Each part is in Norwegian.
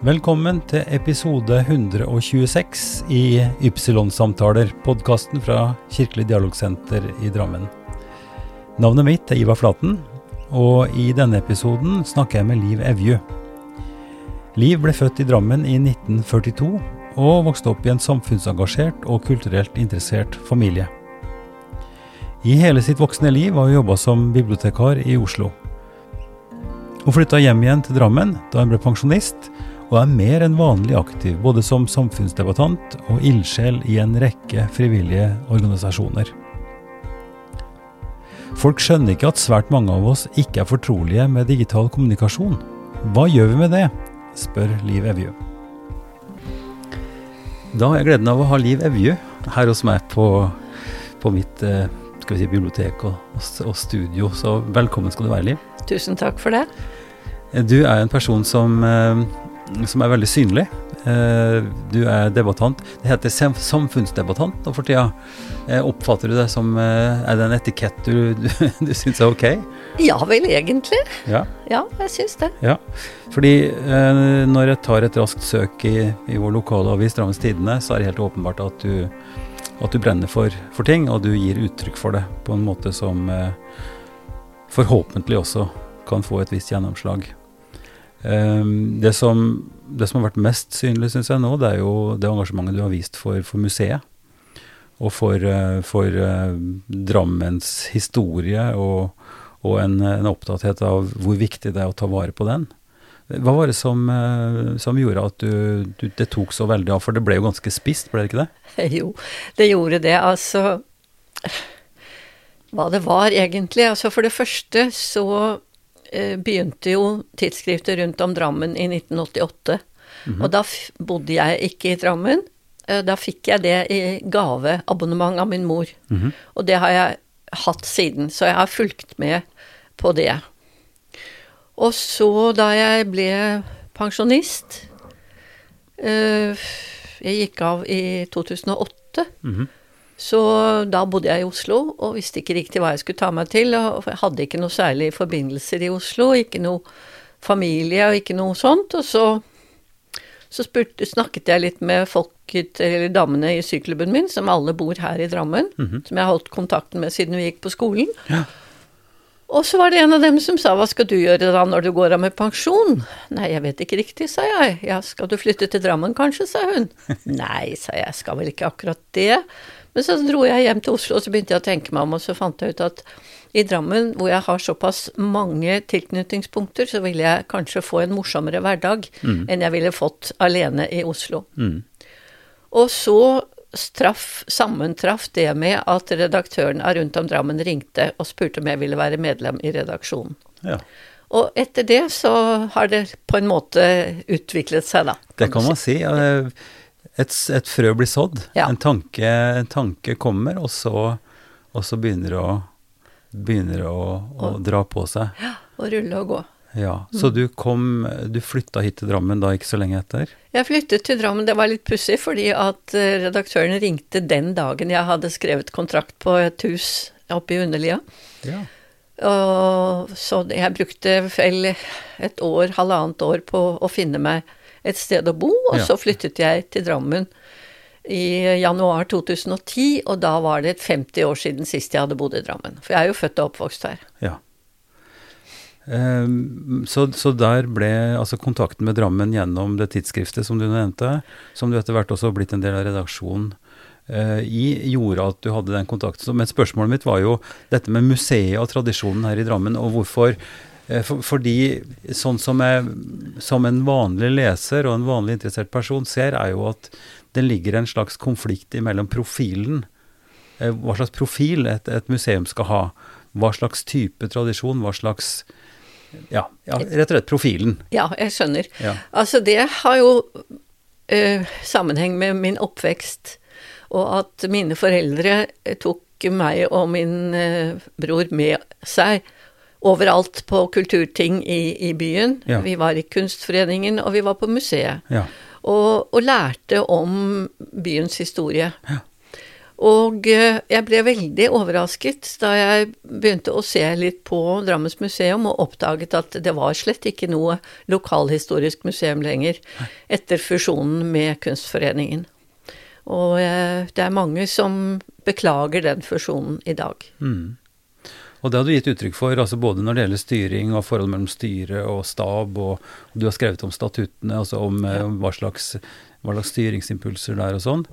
Velkommen til episode 126 i Ypsilon-samtaler, podkasten fra Kirkelig dialogsenter i Drammen. Navnet mitt er Ivar Flaten, og i denne episoden snakker jeg med Liv Evju. Liv ble født i Drammen i 1942, og vokste opp i en samfunnsengasjert og kulturelt interessert familie. I hele sitt voksne liv har hun jobba som bibliotekar i Oslo. Hun flytta hjem igjen til Drammen da hun ble pensjonist, og er mer enn vanlig aktiv både som samfunnsdebattant og ildsjel i en rekke frivillige organisasjoner. Folk skjønner ikke at svært mange av oss ikke er fortrolige med digital kommunikasjon. Hva gjør vi med det? spør Liv Evju. Da har jeg gleden av å ha Liv Evju her hos meg på, på mitt eh, skal vi si, bibliotek og, og, studio, så velkommen skal du være, Liv. Tusen takk for det. Du er en person som eh, som er veldig synlig. Eh, du er debattant. Det heter samfunnsdebattant nå for tida. Eh, oppfatter du det som eh, Er det en etikett du, du, du syns er ok? Ja vel, egentlig. Ja, ja jeg syns det. Ja, fordi når jeg tar et raskt søk i, i vår lokale avis Drammens Tidende, så er det helt åpenbart at du, at du brenner for, for, ting, og du gir uttrykk for det på en måte som forhåpentlig også kan få et visst gjennomslag. Um, det, som, det, som, har vært mest synlig, syns jeg nå, det er jo det engasjementet du har vist for, for museet. Og for, uh, for uh, Drammens historie, og, og en, en, opptatthet av hvor viktig det er å ta vare på den. Hva var det som, uh, som gjorde at du, du, det tok så veldig av? For det ble jo ganske spist, ble det ikke det? Jo, det gjorde det. Altså Hva det var egentlig. Altså for det første så Eh, begynte jo tidsskriftet rundt om Drammen i 1988. Mm -hmm. Og da bodde jeg ikke i Drammen. Eh, da fikk jeg det i gaveabonnement av min mor. Mm -hmm. Og det har jeg hatt siden, så jeg har fulgt med på det. Og så, da jeg ble pensjonist eh, Jeg gikk av i 2008. Mm -hmm. Så da bodde jeg i Oslo og visste ikke riktig hva jeg skulle ta meg til. Og jeg hadde ikke noe særlig forbindelser i Oslo, ikke noe familie og ikke noe sånt. Og så, så spurte, snakket jeg litt med folket, eller damene i sykkelklubben min, som alle bor her i Drammen, mm -hmm. som jeg har holdt kontakten med siden vi gikk på skolen. Ja. Og så var det en av dem som sa hva skal du gjøre da når du går av med pensjon? Nei, jeg vet ikke riktig, sa jeg. Ja, skal du flytte til Drammen kanskje, sa hun. Nei, sa jeg, skal vel ikke akkurat det. Men så dro jeg hjem til Oslo, og så begynte jeg å tenke meg om, og så fant jeg ut at i Drammen, hvor jeg har såpass mange tilknytningspunkter, så ville jeg kanskje få en morsommere hverdag mm. enn jeg ville fått alene i Oslo. Mm. Og så straff, sammentraff det med at redaktøren av Rundt om Drammen ringte og spurte om jeg ville være medlem i redaksjonen. Ja. Og etter det så har det på en måte utviklet seg, da. Det kan man si. si et, et frø blir sådd. Ja. En, tanke, en, tanke, kommer, og så, og så begynner det å, begynner å, å og, dra på seg. Ja, og rulle og gå. Ja, Så du kom, du flytta hit til Drammen da ikke så lenge etter? Jeg flyttet til Drammen, det var litt pussig, fordi at eh, redaktøren ringte den dagen jeg hadde skrevet kontrakt på et hus oppe i Underlia. Ja. Og, så jeg brukte vel et år, halvannet år på å finne meg et sted å bo, og ja. så flyttet jeg til Drammen i januar 2010, og da var det 50 år siden sist jeg hadde bodd i Drammen. For jeg er jo født og oppvokst her. Ja. Um, så, så, der ble altså kontakten med Drammen gjennom det tidsskriftet som du nevnte, som du etter hvert også har blitt en del av redaksjonen uh, i, gjorde at du hadde den kontakten. Men spørsmålet mitt var jo dette med museet og tradisjonen her i Drammen, og hvorfor Eh, for, fordi sånn som, jeg, som, en vanlig leser og en vanlig interessert person ser, er jo at det ligger en slags konflikt mellom profilen. Eh, hva slags profil et, et, museum skal ha. Hva slags type tradisjon, hva slags ja, ja, rett og slett profilen. Ja, jeg skjønner. Ja. Altså, det har jo uh, sammenheng med min oppvekst, og at mine foreldre tok meg og min bror med seg overalt på kulturting i, i byen. Ja. Vi var i Kunstforeningen, og vi var på museet. Ja. Og, og, lærte om byens historie. Ja. Og eh, jeg ble veldig overrasket da jeg begynte å se litt på Drammens museum og oppdaget at det var slett ikke noe lokalhistorisk museum lenger etter fusjonen med Kunstforeningen. Og eh, det er mange som beklager den fusjonen i dag. Mm. Og det har du gitt uttrykk for, altså både når det gjelder styring og forhold mellom styre og stab, og, og du har skrevet om statuttene, altså om, ja. om hva, slags, hva, slags, styringsimpulser der og sånn.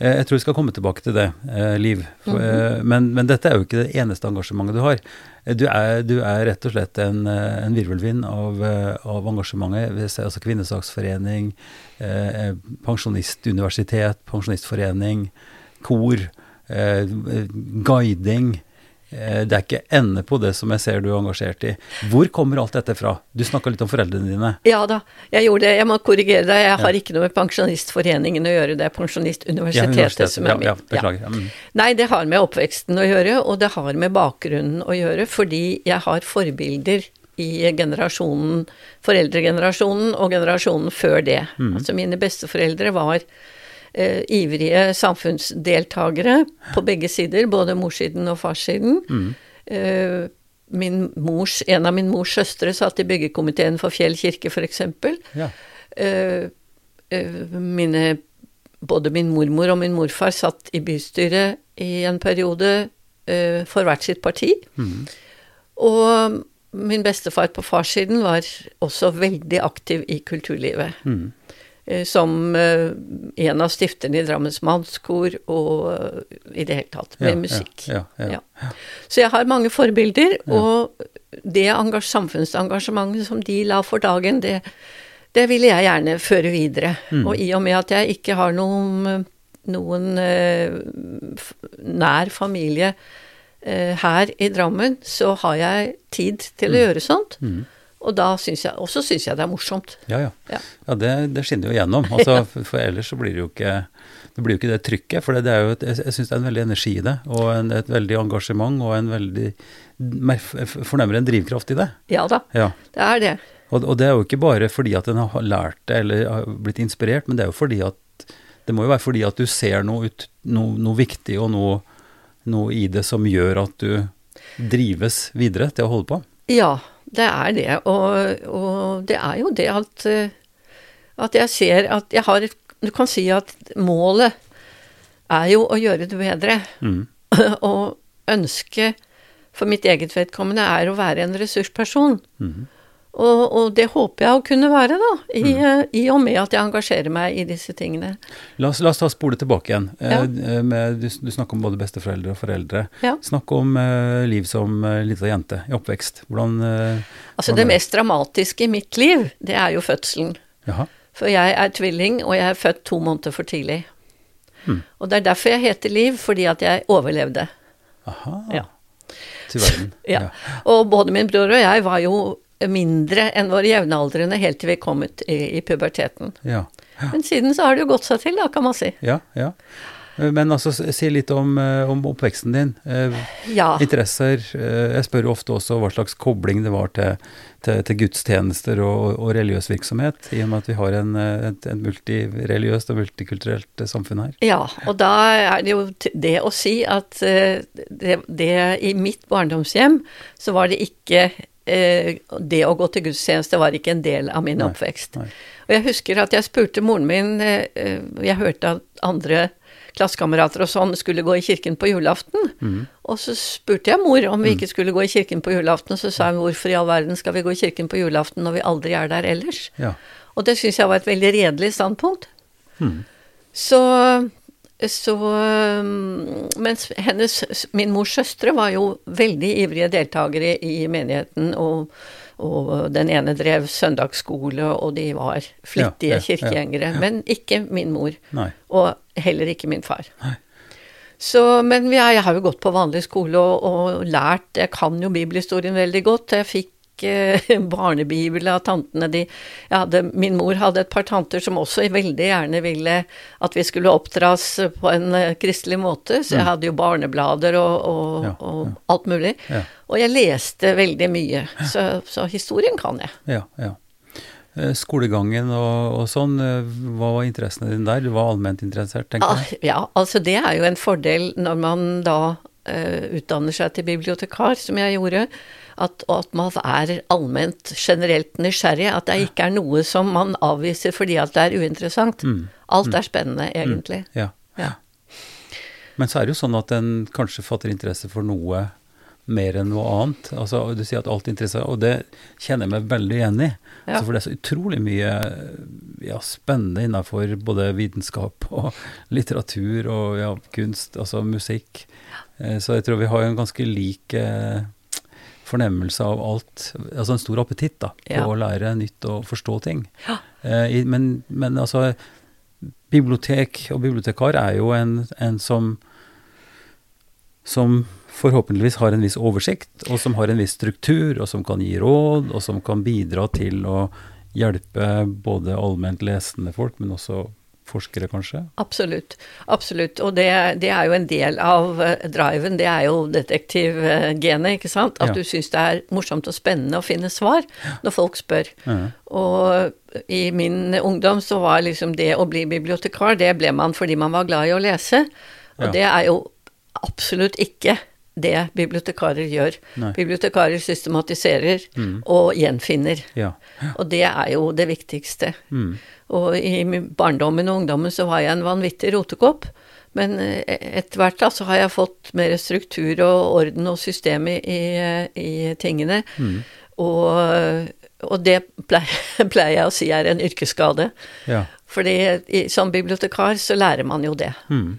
Eh, jeg tror vi skal komme tilbake til det, eh, Liv. For, mm -hmm. men, men, dette er jo ikke det eneste engasjementet du har. Du er, du er rett og slett en, en virvelvind av, av engasjementet. Altså kvinnesaksforening, eh, pensjonistuniversitet, pensjonistforening, kor, eh, guiding. Eh, det er ikke ende på det som jeg ser du er engasjert i. Hvor kommer alt dette fra? Du snakka litt om foreldrene dine. Ja da, jeg gjorde det. Jeg må korrigere deg. Jeg har ikke noe med Pensjonistforeningen å gjøre, det er Pensjonistuniversitetet ja, som er mitt. Ja, beklager. Ja. Mm. Nei, det har med oppveksten å gjøre, og det har med bakgrunnen å gjøre, fordi jeg har forbilder i generasjonen, foreldregenerasjonen og generasjonen før det. Mm. Altså mine besteforeldre var eh, ivrige samfunnsdeltakere på begge sider, både morssiden og farssiden. Mm. Eh, min mors, en av min mors søstre satt i byggekomiteen for Fjell kirke, f.eks. Ja. Eh, eh, mine Både min mormor og min morfar satt i bystyret i en periode eh, for hvert sitt parti. Mm. Og min bestefar på farssiden var også veldig aktiv i kulturlivet. Mm. Eh, som eh, en av stifterne i Drammens mannskor, og eh, i det hele tatt med ja, musikk. Ja, ja, Så jeg har mange forbilder, og det samfunnsengasjementet som de la for dagen, det, det ville jeg gjerne føre videre. Mm. Og i og med at jeg ikke har noen, noen nær familie her i Drammen, så har jeg tid til å mm. gjøre sånt. Mm. Og da syns jeg, også syns jeg det er morsomt. Ja, ja. ja. ja det, det, skinner jo gjennom. Altså, for, for, ellers så blir det jo ikke det blir jo ikke det trykket. For det, det er jo et, jeg, jeg syns det er en veldig energi i det, og en, et veldig engasjement, og en veldig fornemmer en drivkraft i det. Ja da, ja. det er det. Og, og, det er jo ikke bare fordi at en har lært det eller har blitt inspirert, men det er jo fordi at Det må jo være fordi at du ser noe, ut, noe, noe viktig og noe, noe i det som gjør at du drives videre til å holde på. Ja, det er det. Og, og, det er jo det at, eh, at jeg ser at jeg har et Du kan si at målet er jo å gjøre det bedre. Mm. og ønsket for mitt eget vedkommende er å være en ressursperson. Mm. Og, og, det håper jeg å kunne være, da, i, mm. i, og med at jeg engasjerer meg i disse tingene. La oss, la oss ta spole tilbake igjen. Ja. Eh, med, du, du, snakker om både besteforeldre og foreldre. Ja. Snakk om eh, liv som eh, lita jente i oppvekst. Hvordan eh, Altså hvordan det mest dramatiske i mitt liv, det er jo fødselen. Jaha. For jeg er tvilling, og jeg er født to måneder for tidlig. Mm. Og det er derfor jeg heter Liv, fordi at jeg overlevde. Aha. Ja. Til verden. ja. Og både min bror og jeg var jo mindre enn våre jevnaldrende helt til vi kom ut i, i puberteten. Ja, ja. Men siden så har det jo gått seg til, da, kan man si. Ja, ja. Eh, men altså, si litt om, eh, om oppveksten din. Eh, ja. Interesser. Jeg spør jo ofte også hva slags kobling det var til, til, til gudstjenester og, og, religiøs virksomhet, i og med at vi har en, et, et multireligiøst og multikulturelt samfunn her. Ja, og da er det jo det å si at det, det i mitt barndomshjem så var det ikke det å gå til gudstjeneste var ikke en del av min nei, oppvekst. Nei. Og jeg husker at jeg spurte moren min eh, eh, Jeg hørte at andre klassekamerater og sånn skulle gå i kirken på julaften. Mm. Og så spurte jeg mor om vi mm. ikke skulle gå i kirken på julaften, og så sa hun hvorfor i all verden skal vi gå i kirken på julaften når vi aldri er der ellers? Ja. Og det syns jeg var et veldig redelig standpunkt. Mm. Så så um, Mens hennes, min mors søstre var jo veldig ivrige deltakere i menigheten, og, og den ene drev søndagsskole, og de var flittige ja, ja, kirkegjengere. Ja, men ikke min mor. Nei. Og heller ikke min far. Så, men jeg, jeg har jo gått på vanlig skole og, og, lært Jeg kan jo bibelhistorien veldig godt. Jeg fikk barnebibel av tantene. De, hadde, min mor hadde et par tanter som også veldig gjerne ville at vi skulle oppdras på en eh, kristelig måte, så jeg mm. hadde jo barneblader og, og, ja, og alt mulig. Ja. Og jeg leste veldig mye, så, så, historien kan jeg. Ja, ja. Eh, skolegangen og, og sånn, eh, hva var interessene dine der? Du var allment interessert, tenker jeg? Ja, altså det er jo en fordel når man da uh, utdanner seg til bibliotekar, som jeg gjorde, at, at, man er allment generelt nysgjerrig. At det ikke er noe som man avviser fordi at det er uinteressant. Mm. Alt er mm. spennende, mm. egentlig. Mm. Ja. ja. Men så er det jo sånn at en kanskje fatter interesse for noe mer enn noe annet. Altså, du sier at alt interesser, og det kjenner jeg meg veldig igjen i. Ja. Altså, for det er så utrolig mye ja, spennende innenfor både vitenskap og litteratur og ja, kunst, altså musikk. Eh, så jeg tror vi har en ganske lik eh, fornemmelse av alt. Altså en stor appetitt da, på å lære nytt og forstå ting. Eh, men, men, altså Bibliotek og bibliotekar er jo en, en som som forhåpentligvis har en viss oversikt, og som har en viss struktur, og som kan gi råd, og som kan bidra til å hjelpe både allment lesende folk, men også forskere, kanskje? Absolutt. Absolutt. Og det, det er jo en del av uh, driven. Det er jo detektivgenet, ikke sant. At ja. du syns det er morsomt og spennende å finne svar når folk spør. Ja. Og i min ungdom så var liksom det å bli bibliotekar, det ble man fordi man var glad i å lese. Og ja. det er jo absolutt ikke det bibliotekarer gjør. Nei. Bibliotekarer systematiserer mm. og gjenfinner. Og det er jo det viktigste. Mm. Og i barndommen og ungdommen så var jeg en vanvittig rotekopp. Men eh, etter hvert da så har jeg fått mer struktur og orden og system i, i tingene. Mm. Og, og, det pleier, pleier, jeg å si er en yrkesskade. Ja. Fordi som bibliotekar så lærer man jo det. Mm.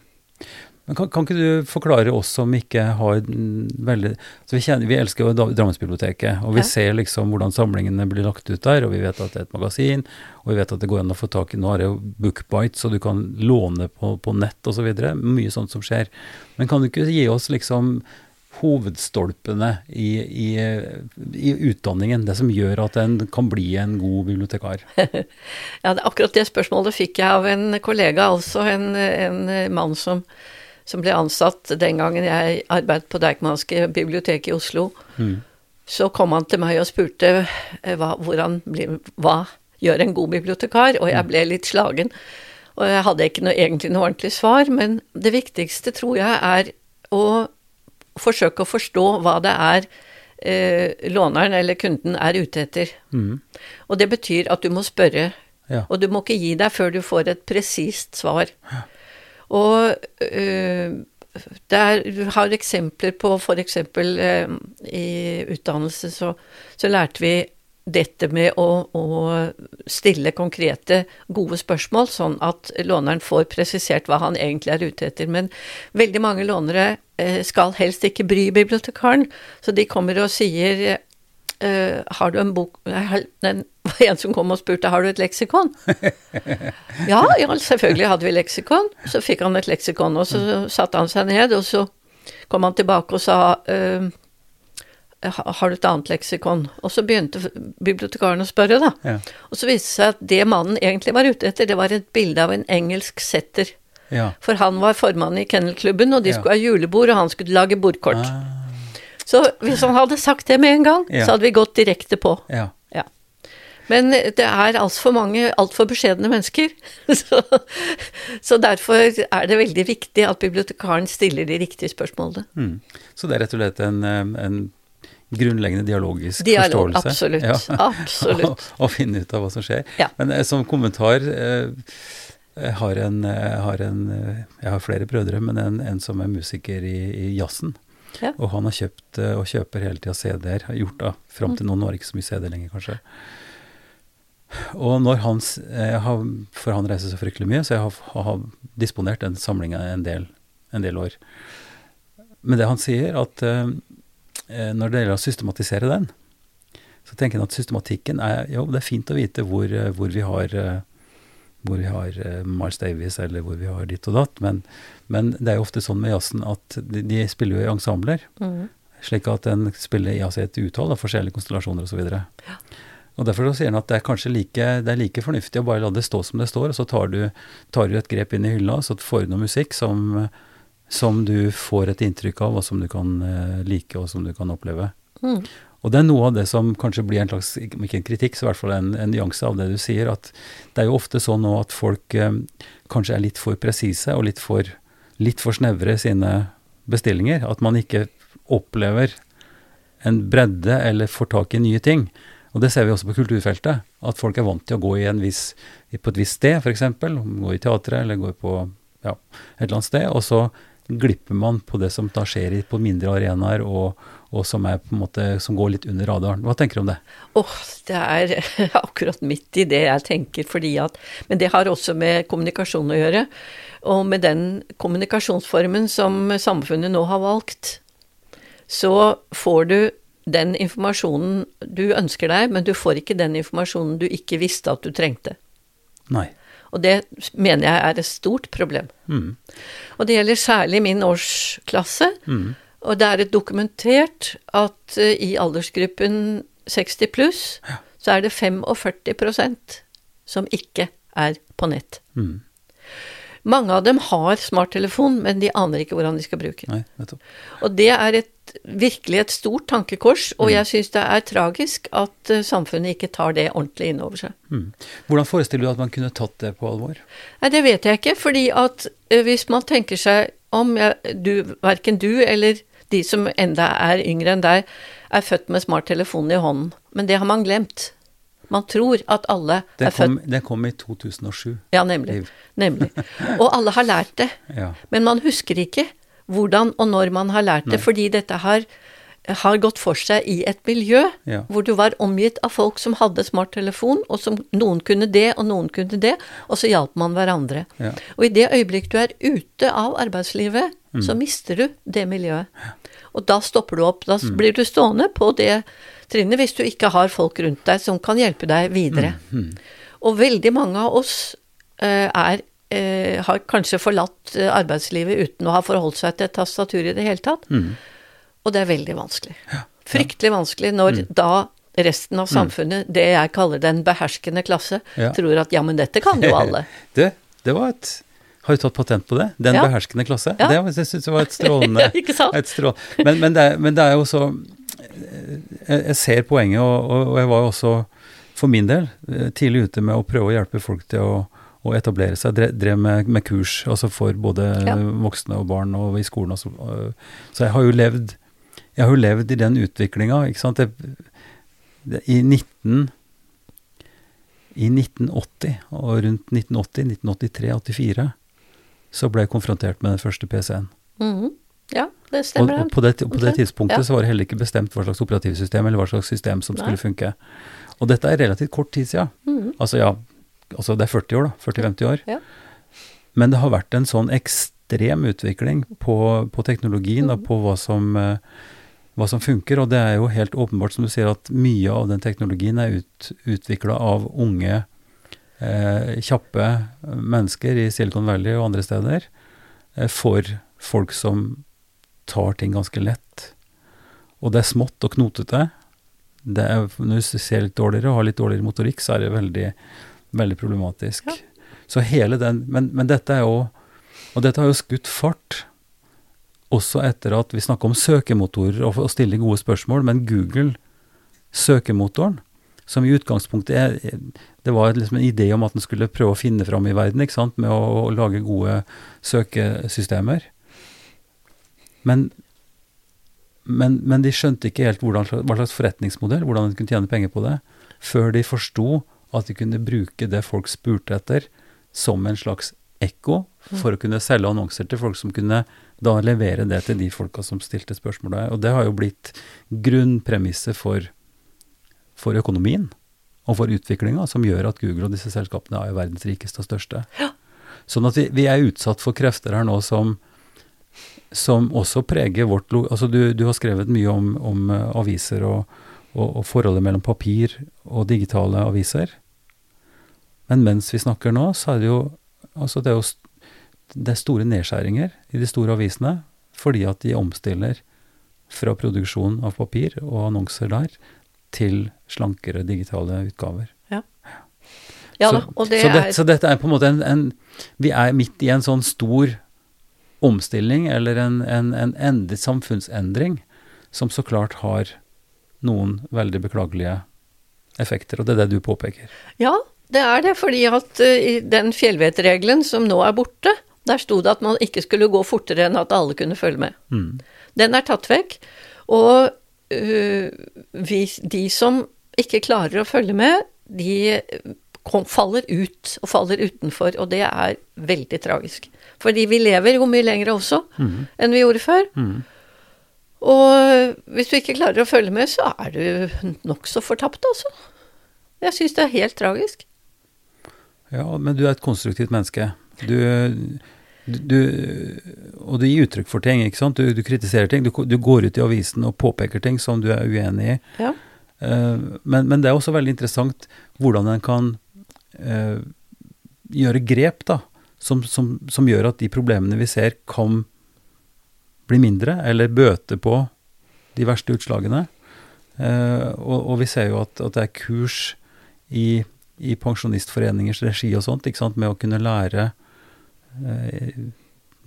Men kan, kan, ikke du forklare oss som ikke har veldig altså vi, kjenner, vi, elsker jo Drammensbiblioteket, og vi ja. ser liksom hvordan samlingene blir lagt ut der, og vi vet at det er et magasin, og vi vet at det går an å få tak i Nå er det jo Bookbite, så du kan låne på, på nett osv. Mye sånt som skjer. Men kan du ikke gi oss liksom hovedstolpene i, i, i, utdanningen, det som gjør at en kan bli en god bibliotekar? ja, akkurat det spørsmålet fikk jeg av en kollega, altså en, en mann som som ble ansatt den gangen jeg arbeidet på Deichmanske bibliotek i Oslo. Mm. Så kom han til meg og spurte eh, hva, hvordan, hva gjør en god bibliotekar, og jeg mm. ble litt slagen. Og jeg hadde ikke noe, egentlig noe ordentlig svar, men det viktigste tror jeg er å forsøke å forstå hva det er eh, låneren eller kunden er ute etter. Mm. Og det betyr at du må spørre, ja. og du må ikke gi deg før du får et presist svar. Ja. Og øh, der, du har eksempler på f.eks. Øh, i utdannelse så, så, lærte vi dette med å, å, stille konkrete, gode spørsmål, sånn at låneren får presisert hva han egentlig er ute etter. Men veldig mange lånere øh, skal helst ikke bry bibliotekaren, så de kommer og sier Uh, har du en bok var en som kom og spurte har du et leksikon. ja, ja, selvfølgelig hadde vi leksikon. Så fikk han et leksikon, og så satte han seg ned, og så kom han tilbake og sa uh, har du et annet leksikon? Og så begynte bibliotekaren å spørre, da. Ja. Og så viste det seg at det mannen egentlig var ute etter, det var et bilde av en engelsk setter. Ja. For han var formann i kennelklubben, og de skulle ha julebord, og han skulle lage bordkort. Ah. Så hvis han hadde sagt det med en gang, så hadde vi gått direkte på. Ja. Men det er altfor mange altfor beskjedne mennesker. så, så, derfor er det veldig viktig at bibliotekaren stiller de riktige spørsmålene. Mm. Så det er rett og slett en, en grunnleggende dialogisk Dialog, forståelse. Absolutt. Ja. absolutt. Å finne ut av hva som skjer. Ja. Men eh, som kommentar eh, jeg har, en, jeg, har en, jeg har flere brødre, men en, en som er musiker i, i jazzen. Ja. Og han har kjøpt eh, og kjøper hele tida CD-er. Har gjort det fram til mm. nå. Nå er det ikke så mye CD lenger, kanskje. Og når han har, For han reiser så fryktelig mye, så jeg har, har disponert den samlinga en, en, del år. Men det han sier, at uh, når det gjelder å systematisere den, så tenker han at systematikken er Jo, det er fint å vite hvor, hvor vi har hvor vi har Miles Davis, eller hvor vi har ditt og datt. Men, men, det er jo ofte sånn med jazzen at de, de spiller jo i ensembler. Mm. Slik at en spiller jazz i et utall av forskjellige konstellasjoner osv. Og, ja. Og derfor sier han at det er kanskje like, det er like fornuftig å bare la det stå som det står, og så tar du, tar du et grep inn i hylla, så får du noe musikk som, som, du får et inntrykk av, og som du kan uh, like, og som du kan oppleve. Mm. Og det er noe av det som kanskje blir en slags, ikke en kritikk, så i hvert fall en, en nyanse av det du sier, at det er jo ofte sånn nå at folk eh, kanskje er litt for presise og litt for, litt for snevre i sine bestillinger. At man ikke opplever en bredde eller får tak i nye ting. Og det ser vi også på kulturfeltet. At folk er vant til å gå viss, på et visst sted, f.eks. Gå i teatret eller gå på ja, et eller annet sted. Og så glipper man på det som da skjer på mindre arenaer, og, og som, måte, som går litt under radaren. Hva tenker du om det? Åh, oh, det er akkurat midt i det jeg tenker, fordi at Men det har også med kommunikasjon å gjøre. Og med den kommunikasjonsformen som samfunnet nå har valgt, så får du den informasjonen du ønsker deg, men du får ikke den informasjonen du ikke visste at du trengte. Nei. Og det mener jeg er et stort problem. Mm. Og det gjelder særlig min årsklasse. Mm. Og det er et dokumentert at uh, i aldersgruppen 60 pluss, ja. så er det 45% som ikke er på nett. Mm. Mange av dem har smarttelefon, men de aner ikke hvordan de skal bruke den. Og det er et, virkelig et stort tankekors, og mm. jeg syns det er tragisk at uh, samfunnet ikke tar det ordentlig inn over seg. Mm. Hvordan forestiller du at man kunne tatt det på alvor? Nei, Det vet jeg ikke, fordi at uh, hvis man tenker seg om, jeg, du, verken du eller de som enda er yngre enn deg, er født med smarttelefonen i hånden. Men det har man glemt. Man tror at alle den er kom, født Det kom i 2007. Ja, nemlig. nemlig. Og alle har lært det. Ja. Men man husker ikke hvordan og når man har lært det, Nei. fordi dette har, har gått for seg i et miljø Ja. hvor du var omgitt av folk som hadde smarttelefon, og som noen kunne det, og noen kunne det, og så hjalp man hverandre. Ja. Og i det øyeblikk du er ute av arbeidslivet, Mm. så mister du det miljøet. Og da stopper du opp. Da Mm. blir du stående på det trinnet hvis du ikke har folk rundt deg som kan hjelpe deg videre. Mm. Og veldig mange av oss eh, er eh, har kanskje forlatt eh, arbeidslivet uten å ha forholdt seg til et tastatur i det hele tatt. Mm. Og det er veldig vanskelig. Fryktelig vanskelig når da resten av samfunnet, det jeg kaller den beherskende klasse, Ja. tror at ja, men dette kan jo alle. Det, det var et Har du tatt patent på det? Den Ja. beherskende klasse? Ja. Det syns jeg synes var et strålende Ikke sant? et strå... men, men, det er, men det er jo så jeg, jeg ser poenget, og, og, jeg var jo også, for min del, eh, tidlig ute med å prøve å hjelpe folk til å, å etablere seg. Drev, drev med, med kurs, altså for både Ja. voksne og barn og i skolen. Og- Så jeg har jo levd, jeg har jo levd i den utviklinga, ikke sant. Jeg, I 19... I 1980, og rundt 1980, 1983, 84, så ble jeg konfrontert med den første PC-en. Mhm. Ja, det stemmer. og på det, på det okay. tidspunktet ja. så var det heller ikke bestemt hva slags operativsystem eller hva slags system som Nei. skulle funke. Og dette er relativt kort tid siden. Mhm. Altså ja, altså det er 40 år da, 40-50 år. Ja. Men det har vært en sånn ekstrem utvikling på, på teknologien og Mhm. på hva som, eh, hva som funker, og det er jo helt åpenbart som du sier at mye av den teknologien er ut, utvikla av unge, eh, kjappe mennesker i Silicon Valley og andre steder eh, for folk som tar ting ganske lett. Og det er smått og knotete. Det er, når du ser litt dårligere og har litt dårligere motorikk, så er det veldig, veldig problematisk. Ja. Så hele den, men, men dette er jo Og dette har jo skutt fart også etter at vi snakka om søkemotorer og å stille gode spørsmål, men Google, søkemotoren, som i utgangspunktet er Det var liksom en idé om at den skulle prøve å finne fram i verden, ikke sant, med å, å lage gode søkesystemer. Men, men, men de skjønte ikke helt hvordan, hva slags forretningsmodell, hvordan de kunne tjene penger på det, før de forsto at de kunne bruke det folk spurte etter, som en slags ekko, for å kunne selge annonser til folk som kunne da levere det til de folka som stilte spørsmål der. Og det har jo blitt grunnpremisset for, for økonomien og for utviklinga, som gjør at Google og disse selskapene er verdens rikeste og største. Ja. Sånn at vi, vi er utsatt for krefter her nå som, som også preger vårt Altså du, du har skrevet mye om, om eh, aviser og, og, og forholdet mellom papir og digitale aviser. Men mens vi snakker nå, så er det jo Altså det er jo det er store nedskjæringer i de store avisene fordi at de omstiller fra produksjon av papir og annonser der til slankere digitale utgaver. Ja så, da, og det så, det, er så dette er på en måte en, en Vi er midt i en sånn stor omstilling, eller en, en, en endret samfunnsendring, som så klart har noen veldig beklagelige effekter, og det er det du påpeker. Ja, det er det, fordi at uh, i den fjellvettregelen som nå er borte, der sto det at man ikke skulle gå fortere enn at alle kunne følge med. Mm. Den er tatt vekk, og uh, vi, de som ikke klarer å følge med, de kom, faller ut og faller utenfor, og det er veldig tragisk. Fordi vi lever jo mye lenger også Mm. enn vi gjorde før. Mm. Og hvis du ikke klarer å følge med, så er du nokså fortapt, altså. Jeg syns det er helt tragisk. Ja, men du er et konstruktivt menneske. Du, du, Og du gir uttrykk for ting, ikke sant. Du, du kritiserer ting. Du, du går ut i avisen og påpeker ting som du er uenig i. Ja. Eh, men, men det er også veldig interessant hvordan en kan eh, gjøre grep da, som, som, som gjør at de problemene vi ser, kan bli mindre, eller bøte på de verste utslagene. Eh, og, og vi ser jo at, at det er kurs i, i pensjonistforeningers regi og sånt, ikke sant, med å kunne lære eh,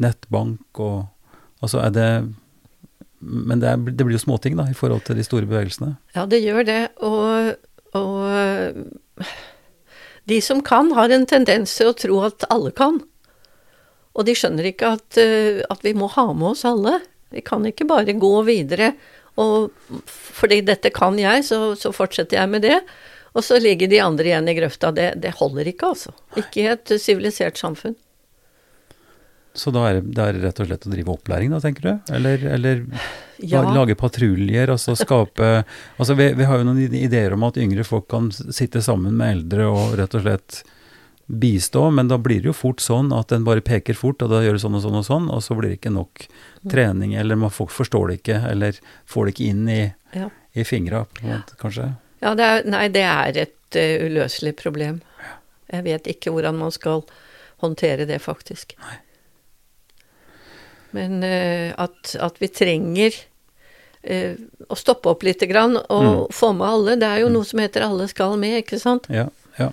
nettbank og Altså er det Men det, er, det blir jo småting, da, i forhold til de store bevegelsene. Ja, det gjør det. Og, og de som kan, har en tendens til å tro at alle kan. Og de skjønner ikke at, eh, at vi må ha med oss alle. Vi kan ikke bare gå videre. Og fordi dette kan jeg, så, så fortsetter jeg med det. Og så ligger de andre igjen i grøfta. Det, det holder ikke, altså. Ikke i et sivilisert samfunn. Så da er, det, rett og slett å drive opplæring, da, tenker du? Eller, eller Ja. lage patruljer, altså skape Altså vi, vi har jo noen ideer om at yngre folk kan sitte sammen med eldre og rett og slett bistå, men da blir det jo fort sånn at en bare peker fort, og da gjør det sånn og sånn og sånn, og så blir det ikke nok trening, eller man folk forstår det ikke, eller får det ikke inn i, Ja. i fingra, kanskje. Ja, det er, nei, det er et uh, uløselig problem. Jeg vet ikke hvordan man skal håndtere det, faktisk. Men eh, at, at vi trenger eh, å stoppe opp lite grann og få med alle. Det er jo noe som heter 'alle skal med', ikke sant? Ja, ja.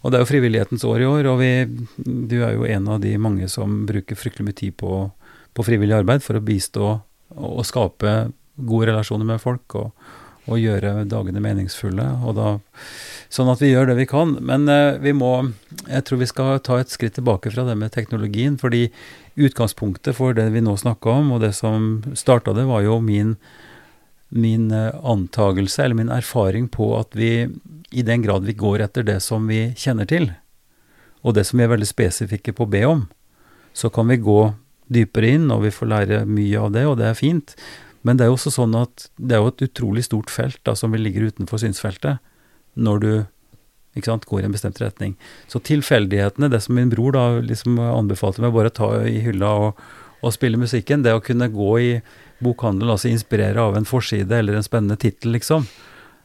Og det er jo frivillighetens år i år, og vi, du er jo en av de mange som bruker fryktelig mye tid på, på frivillig arbeid for å bistå og, og skape gode relasjoner med folk og, og gjøre dagene meningsfulle. Og da, sånn at vi gjør det vi kan. Men eh, vi må Jeg tror vi skal ta et skritt tilbake fra det med teknologien. fordi utgangspunktet for det vi nå snakker om, og det som starta det, var jo min min eh, antagelse eller min erfaring på at vi, i den grad vi går etter det som vi kjenner til, og det som vi er veldig spesifikke på å be om, så kan vi gå dypere inn, og vi får lære mye av det, og det er fint. Men det er jo også sånn at det er jo et utrolig stort felt da, som vi ligger utenfor synsfeltet, når du ikke sant, går i en bestemt retning. Så tilfeldighetene, det som min bror da liksom anbefalte meg bare ta i hylla og, og spille musikken, det å kunne gå i bokhandel, altså inspirere av en forside eller en spennende tittel, liksom.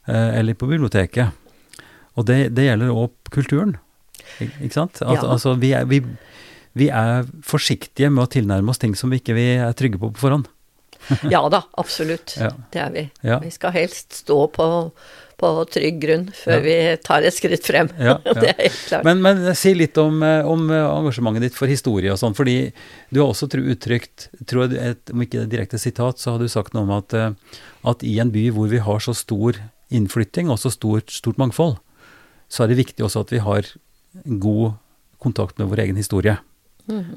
Eh, eller på biblioteket. Og det, det gjelder òg kulturen. Ikke sant? At, Ja. Altså, vi er, vi, vi er forsiktige med å tilnærme oss ting som vi ikke vi er trygge på på forhånd. Ja da, absolutt. Ja. Det er vi. Ja. Vi skal helst stå på, på trygg grunn før Ja. vi tar et skritt frem. Ja, ja. det er helt klart. Men, men si litt om, eh, om eh, engasjementet ditt for historie og sånn, fordi du har også uttrykt, tror jeg, et, om ikke det er direkte sitat, så har du sagt noe om at, eh, at i en by hvor vi har så stor innflytting og så stort, stort mangfold, så er det viktig også at vi har god kontakt med vår egen historie.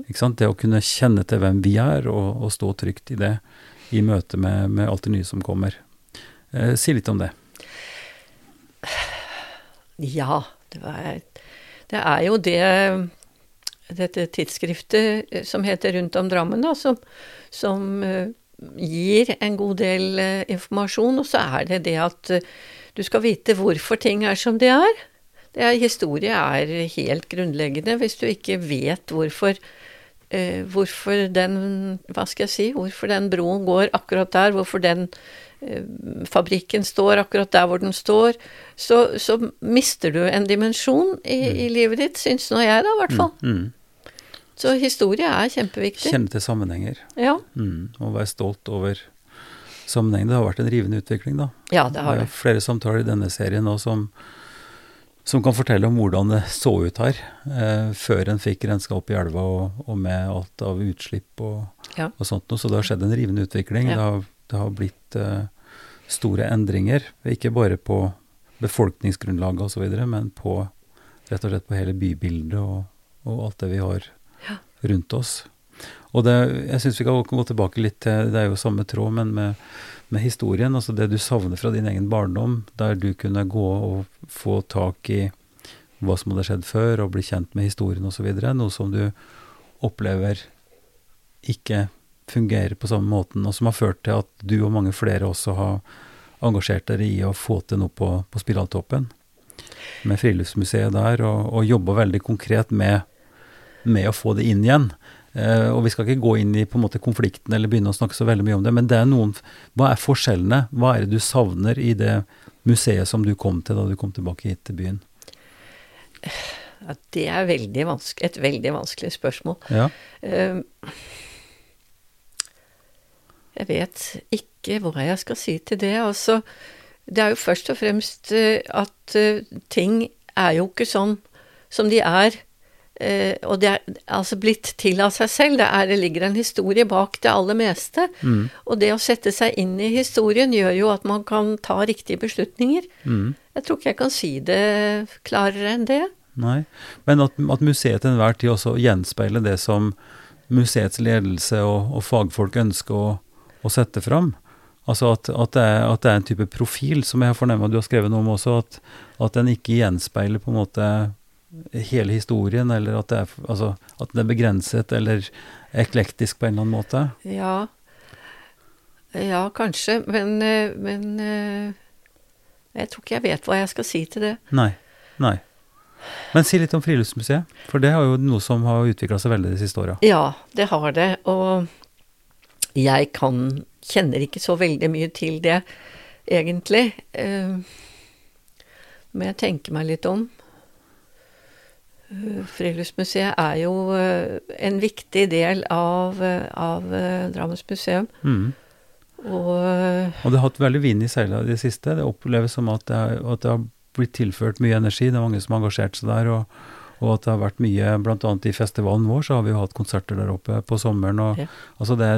Ikke sant? Det å kunne kjenne til hvem vi er, og, og stå trygt i det i møte med, med alt det nye som kommer. Eh, si litt om det. Ja, det, var, det er jo det dette tidsskriftet eh, som heter Rundt om Drammen, da, som, som eh, gir en god del eh, informasjon. Og så er det det at du skal vite hvorfor ting er som de er. Det er, historie er helt grunnleggende. Hvis du ikke vet hvorfor hvorfor den Hva skal jeg si? Hvorfor den broen går akkurat der, hvorfor den fabrikken står akkurat der hvor den står, så, så mister du en dimensjon i, i livet ditt, syns nå jeg da, i hvert fall. Mm. Så historie er kjempeviktig. Kjenne til sammenhenger. Ja. Mm, og være stolt over sammenhengen. Det har vært en rivende utvikling, da. ja, det har Det det. er flere samtaler i denne serien nå som, som kan fortelle om hvordan det så ut her, eh, før en fikk renska opp i elva og, og med alt av utslipp og, Ja. og sånt noe. Så det har skjedd en rivende utvikling. Ja. Det, har, det har blitt eh, store endringer. Ikke bare på befolkningsgrunnlaget osv., men på rett og slett på hele bybildet og, og alt det vi har rundt oss. Og det, jeg syns vi kan gå tilbake litt til Det er jo samme tråd, men med, med historien. Altså det du savner fra din egen barndom, der du kunne gå og få tak i hva som hadde skjedd før, og bli kjent med historien osv. Noe som du opplever ikke fungerer på samme måten, og som har ført til at du og mange flere også har engasjert dere i å få til noe på, på Spiraltoppen. Med Friluftsmuseet der, og, og jobba veldig konkret med, med å få det inn igjen. Eh, og vi skal ikke gå inn i på en måte konflikten eller begynne å snakke så veldig mye om det, men det er noen Hva er forskjellene? Hva er det du savner i det museet som du kom til da du kom tilbake hit til byen? Ja, det er veldig et veldig vanskelig spørsmål. Ja. Eh, Jeg vet ikke hva jeg skal si til det. Altså, det er jo først og fremst eh, at eh, ting er jo ikke sånn som de er. eh, Og det er altså blitt til av seg selv. Det, er, det ligger en historie bak det aller meste. Mm. Og det å sette seg inn i historien gjør jo at man kan ta riktige beslutninger. Mm. Jeg tror ikke jeg kan si det klarere enn det. Nei, men at, at museet til enhver tid også gjenspeiler det som museets ledelse og, og fagfolk ønsker å, å sette fram. Altså at, at, det er, at det er en type profil, som jeg at du har skrevet noe om også, at, at den ikke gjenspeiler på en måte hele historien, eller at det er, altså, at den er begrenset eller eklektisk på en eller annen måte. Ja, ja kanskje, men, eh, men eh, jeg tror ikke jeg vet hva jeg skal si til det. Nei. Nei. Men si litt om Friluftsmuseet, for det har jo noe som har utvikla seg veldig de siste åra. Ja, det har det, og jeg kan kjenner ikke så veldig mye til det, egentlig. Eh, Men jeg tenker meg litt om. Eh, Friluftsmuseet er jo eh, en viktig del av, av Drammens museum. Mm. Og Og det har hatt veldig vind i seila i det siste. Det oppleves som at det, er, at det har blitt tilført mye energi. Det er mange som har engasjert seg der. Og, og at det har vært mye Bl.a. i festivalen vår så har vi jo hatt konserter der oppe på sommeren. og Ja. altså det,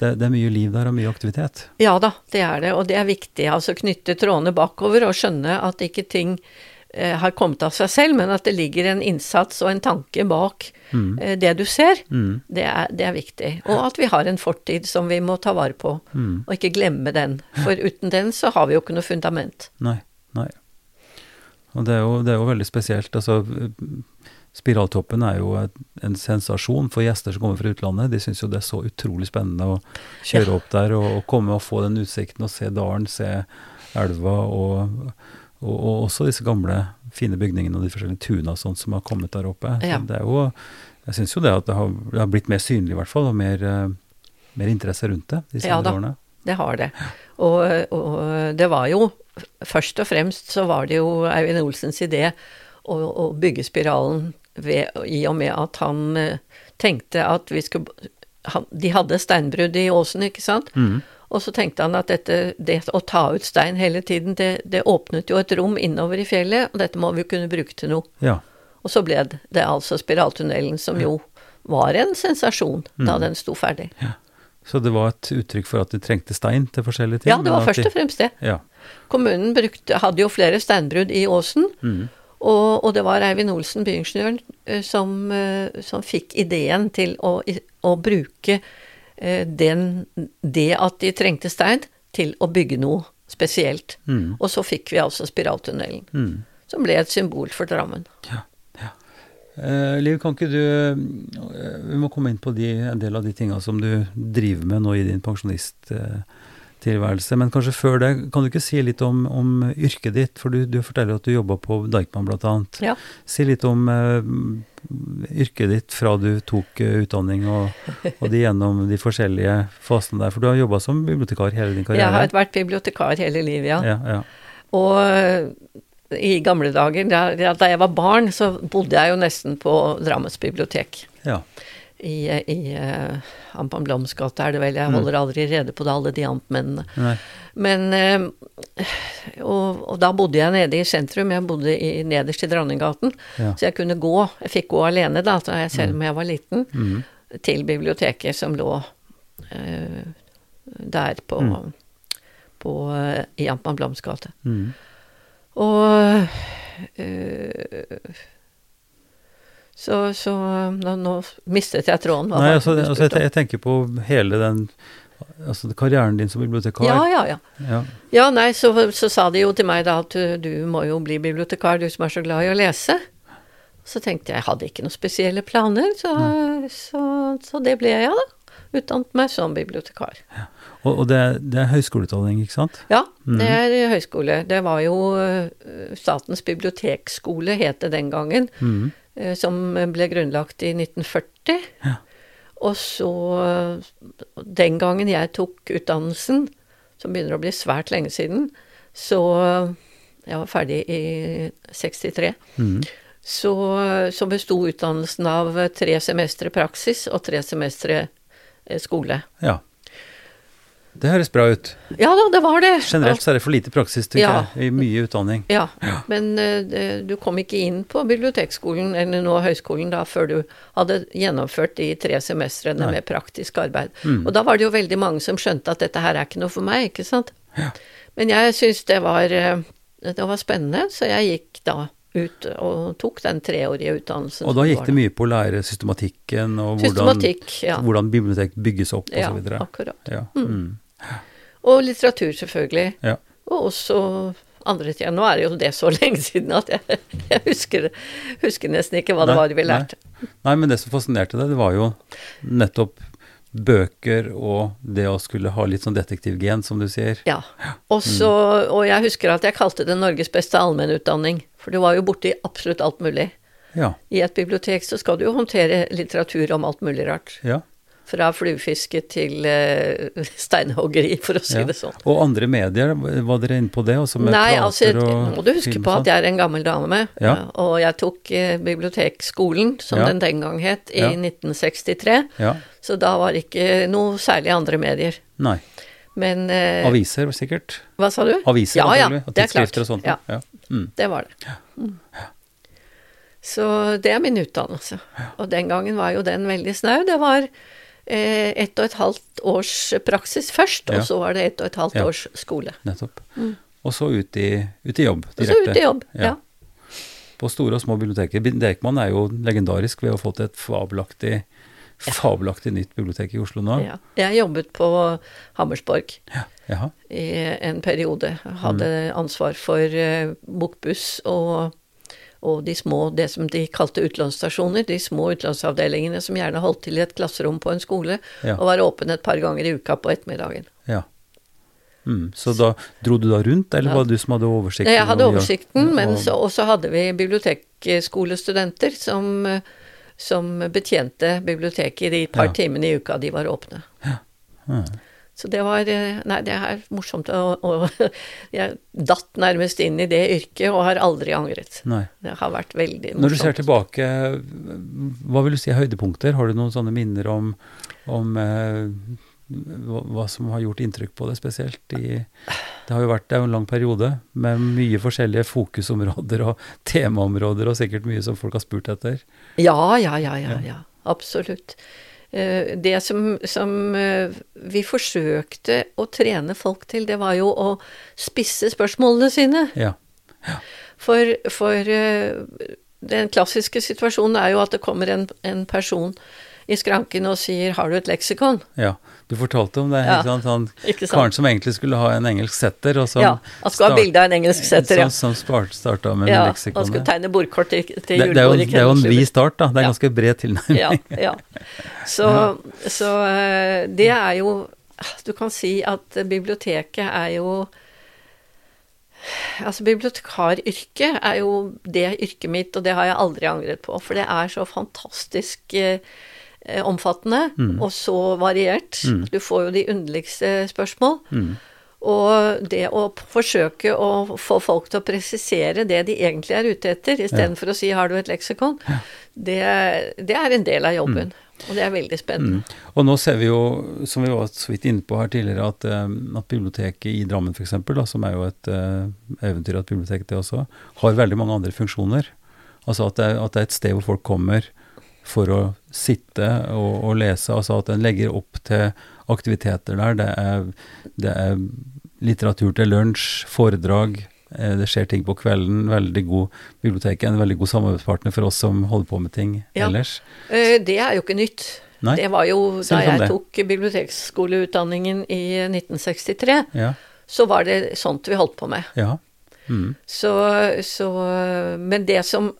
det, det er mye liv der og mye aktivitet. Ja da, det er det, og det er viktig. Altså knytte trådene bakover og skjønne at ikke ting eh, har kommet av seg selv, men at det ligger en innsats og en tanke bak Mm. eh, det du ser. Mm. Det er, det er viktig. Og at vi har en fortid som vi må ta vare på, Mm. og ikke glemme den. For uten den så har vi jo ikke noe fundament. Nei. Nei. Og det er jo, det er jo veldig spesielt. Altså, Spiraltoppen er jo en sensasjon for gjester som kommer fra utlandet. De syns jo det er så utrolig spennende å kjøre Ja. opp der og, og komme og få den utsikten og se dalen, se elva og, og, og også disse gamle, fine bygningene og de forskjellige tuna og sånt som har kommet der oppe. Ja. det er jo, jeg syns jo det at det har, det har blitt mer synlig, i hvert fall, og mer, eh, mer interesse rundt det de Ja da. årene. Det har det. Og, og det var jo Først og fremst så var det jo Eivind Olsens idé å, å bygge spiralen ved, i og med at han eh, tenkte at vi skulle han, De hadde steinbrudd i åsen, ikke sant? Mm. Og så tenkte han at dette, det å ta ut stein hele tiden, det, det åpnet jo et rom innover i fjellet, og dette må vi kunne bruke til noe. Ja. Og så ble det, det altså spiraltunnelen, som jo var en sensasjon da Mm. den sto ferdig. Så det var et uttrykk for at de trengte stein til forskjellige ting? Ja, det var først og fremst det. Ja. Kommunen brukte, hadde jo flere steinbrudd i åsen, Mm. Og, og det var Eivind Olsen, byingeniøren, eh, som, eh, som fikk ideen til å, å bruke eh, den, det at de trengte stein, til å bygge noe spesielt. Mm. Og så fikk vi altså spiraltunnelen, Mm. som ble et symbol for Drammen. Eh, Liv, kan ikke du Vi må komme inn på de, en del av de tinga som du driver med nå i din pensjonisttilværelse. Men kanskje før det, kan du ikke si litt om, om yrket ditt? For du, du forteller at du jobba på Deichman bl.a. Ja. Si litt om uh, yrket ditt fra du tok uh, utdanning og, og de gjennom de forskjellige fasene der. For du har jobba som bibliotekar hele din karriere? Jeg har vært bibliotekar hele livet, ja. ja, ja. Og eh, i gamle dager, da, da jeg var barn, så bodde jeg jo nesten på Drammens bibliotek. ja. I, i uh, Ampan Bloms gate er det vel. Jeg Mm. holder aldri rede på det, alle de amtmennene. Nei. Men uh, og, og da bodde jeg nede i sentrum. Jeg bodde i, nederst i Dronninggaten. Ja. Så jeg kunne gå. Jeg fikk gå alene, da, da jeg, selv om jeg var liten, Mm. til biblioteket som lå uh, der på, Mm. på, uh, i Ampan Bloms gate. Mm. Og eh, så, så nå, nå mistet jeg tråden. Hva Nei, altså, altså jeg, jeg tenker på hele den Altså karrieren din som bibliotekar. Ja, ja, ja. Ja. Ja, nei, så, så sa de jo til meg da at du, du må jo bli bibliotekar, du som er så glad i å lese. Så tenkte jeg, jeg hadde ikke noen spesielle planer, så, så, så det ble jeg, da. Utdannet meg som bibliotekar. Og, og det, er- det er høyskoleutdanning, ikke sant? Ja, det er høyskole. Det var jo eh, Statens bibliotekskole, het det den gangen, Mhm. Eh, som ble grunnlagt i 1940. Ja. Og så, den gangen jeg tok utdannelsen, som begynner å bli svært lenge siden, så Jeg var ferdig i 63. Mm. Så, så besto utdannelsen av tre semestre praksis og tre semestre eh, skole. Ja. Det høres bra ut. Ja da, det var det. Generelt så er det for lite praksis, tenker Ja. jeg, i mye utdanning. Ja, men uh, du kom ikke inn på bibliotekskolen, eller nå høyskolen, da, før du hadde gjennomført de tre semestrene Nei. med praktisk arbeid. Mm. Og da var det jo veldig mange som skjønte at dette her er ikke noe for meg, ikke sant. Ja. Men jeg syns det var, uh, det var spennende, så jeg gikk da ut og tok den treårige utdannelsen. Og da gikk det mye på å lære systematikken og hvordan, Systematikk, ja. hvordan bibliotek bygges opp Ja, så akkurat. Ja. Mm. Og litteratur, selvfølgelig. Ja. Og også andre ting. Nå er det jo det så lenge siden at jeg, jeg husker, husker nesten ikke hva det Nei, var vi lærte. Nei, men det som fascinerte deg, det var jo nettopp bøker og det å skulle ha litt sånn detektivgen, som du sier. Ja. Og, mm. og jeg husker at jeg kalte det Norges beste allmennutdanning. For du var jo borti absolutt alt mulig. Ja. I et bibliotek så skal du jo håndtere litteratur om alt mulig rart. ja. Fra fluefiske til uh, steinhoggeri, for å si ja. det sånn. Og andre medier, var dere inne på det? Nei, altså, og nå må du huske på at jeg er en gammel dame, Ja. eh, og jeg tok uh, bibliotekskolen, som Ja. den den gang het, i Ja. 1963. sånn? Ja. Så da var det ikke noe særlig andre medier. Nei. Men uh, Aviser, sikkert. Hva sa du? Aviser, ja, ja, det er klart. og sånt. Ja, Ja. Mm. det var det. Mm. Så det er min utdannelse. Og den gangen var jo den veldig snau. Det var eh, ett og et halvt års praksis først, Ja. og så var det ett og et halvt Ja. års skole. Nettopp. Og så ut i, ut i jobb direkte. Og så ut i jobb. Ja. På store og små biblioteker. Dekman er jo legendarisk ved å ha fått et fabelaktig, fabelaktig nytt bibliotek i Oslo nå. ja. Jeg jobbet på Hammersborg Jaha. i en periode. Hadde Mm. ansvar for eh, bokbuss og, og de små, det som de kalte utlånsstasjoner, de små utlånsavdelingene som gjerne holdt til i et klasserom på en skole, Ja. og var åpne et par ganger i uka på ettermiddagen. Ja. Mm. Så da dro du da rundt, eller Ja. var det du som hadde oversikten? Jeg hadde oversikten, men og- så, og så hadde vi bibliotekskolestudenter som, som betjente biblioteket i de par Ja. timene i uka de var åpne. Ja. Mm. Så det var eh, Nei, det er morsomt. Og, og jeg datt nærmest inn i det yrket og har aldri angret. Nei. Det har vært veldig morsomt. Når du ser tilbake, hva vil du si er høydepunkter? Har du noen sånne minner om, om eh, hva, som har gjort inntrykk på deg spesielt? I, det har jo vært det er jo en lang periode med mye forskjellige fokusområder og temaområder, og sikkert mye som folk har spurt etter. Ja, ja, ja, ja, ja. Absolutt. Eh, Det som, som eh, vi forsøkte å trene folk til, det var jo å spisse spørsmålene sine. Ja. For, for eh, den klassiske situasjonen er jo at det kommer en, en person i skranken og sier 'har du et leksikon'? ja. Du fortalte om det, Ja, ikke sant? Han ikke sant? karen som egentlig skulle ha en engelsk setter, og som ja, han skulle ha bilde av en engelsk setter, ja. Som, som starta med ja. leksikonet. Han skulle tegne bordkort til, til det, det, det er jo en vid start, da. Det er Ja. ganske bred tilnærming. ja, ja. Så, så eh, det er jo Du kan si at biblioteket er jo Altså, bibliotekaryrket er jo det yrket mitt, og det har jeg aldri angret på. For det er så fantastisk eh, eh, omfattende, og så variert. Du får jo de underligste spørsmål. Mm. Og det å forsøke å få folk til å presisere det de egentlig er ute etter, istedenfor for å si 'har du et leksikon', det, det er en del av jobben. Og det er veldig spennende. Mm. Og nå ser vi jo, som vi var så vidt inne på her tidligere, at, eh, at biblioteket i Drammen f.eks., som er jo et uh, eventyr at biblioteket det også, har veldig mange andre funksjoner. Altså at det, er, at det er et sted hvor folk kommer for å sitte og, og lese. Altså at en legger opp til aktiviteter der. Det er, det er litteratur til lunsj, foredrag. Eh, det skjer ting på kvelden. Veldig god bibliotek er en veldig god samarbeidspartner for oss som holder på med ting Ja. ellers. Eh, Det er jo ikke nytt. Nei? Det var jo da jeg tok bibliotekskoleutdanningen i 1963, Ja. så var det sånt vi holdt på med. ja. Mm. Så, så Men det som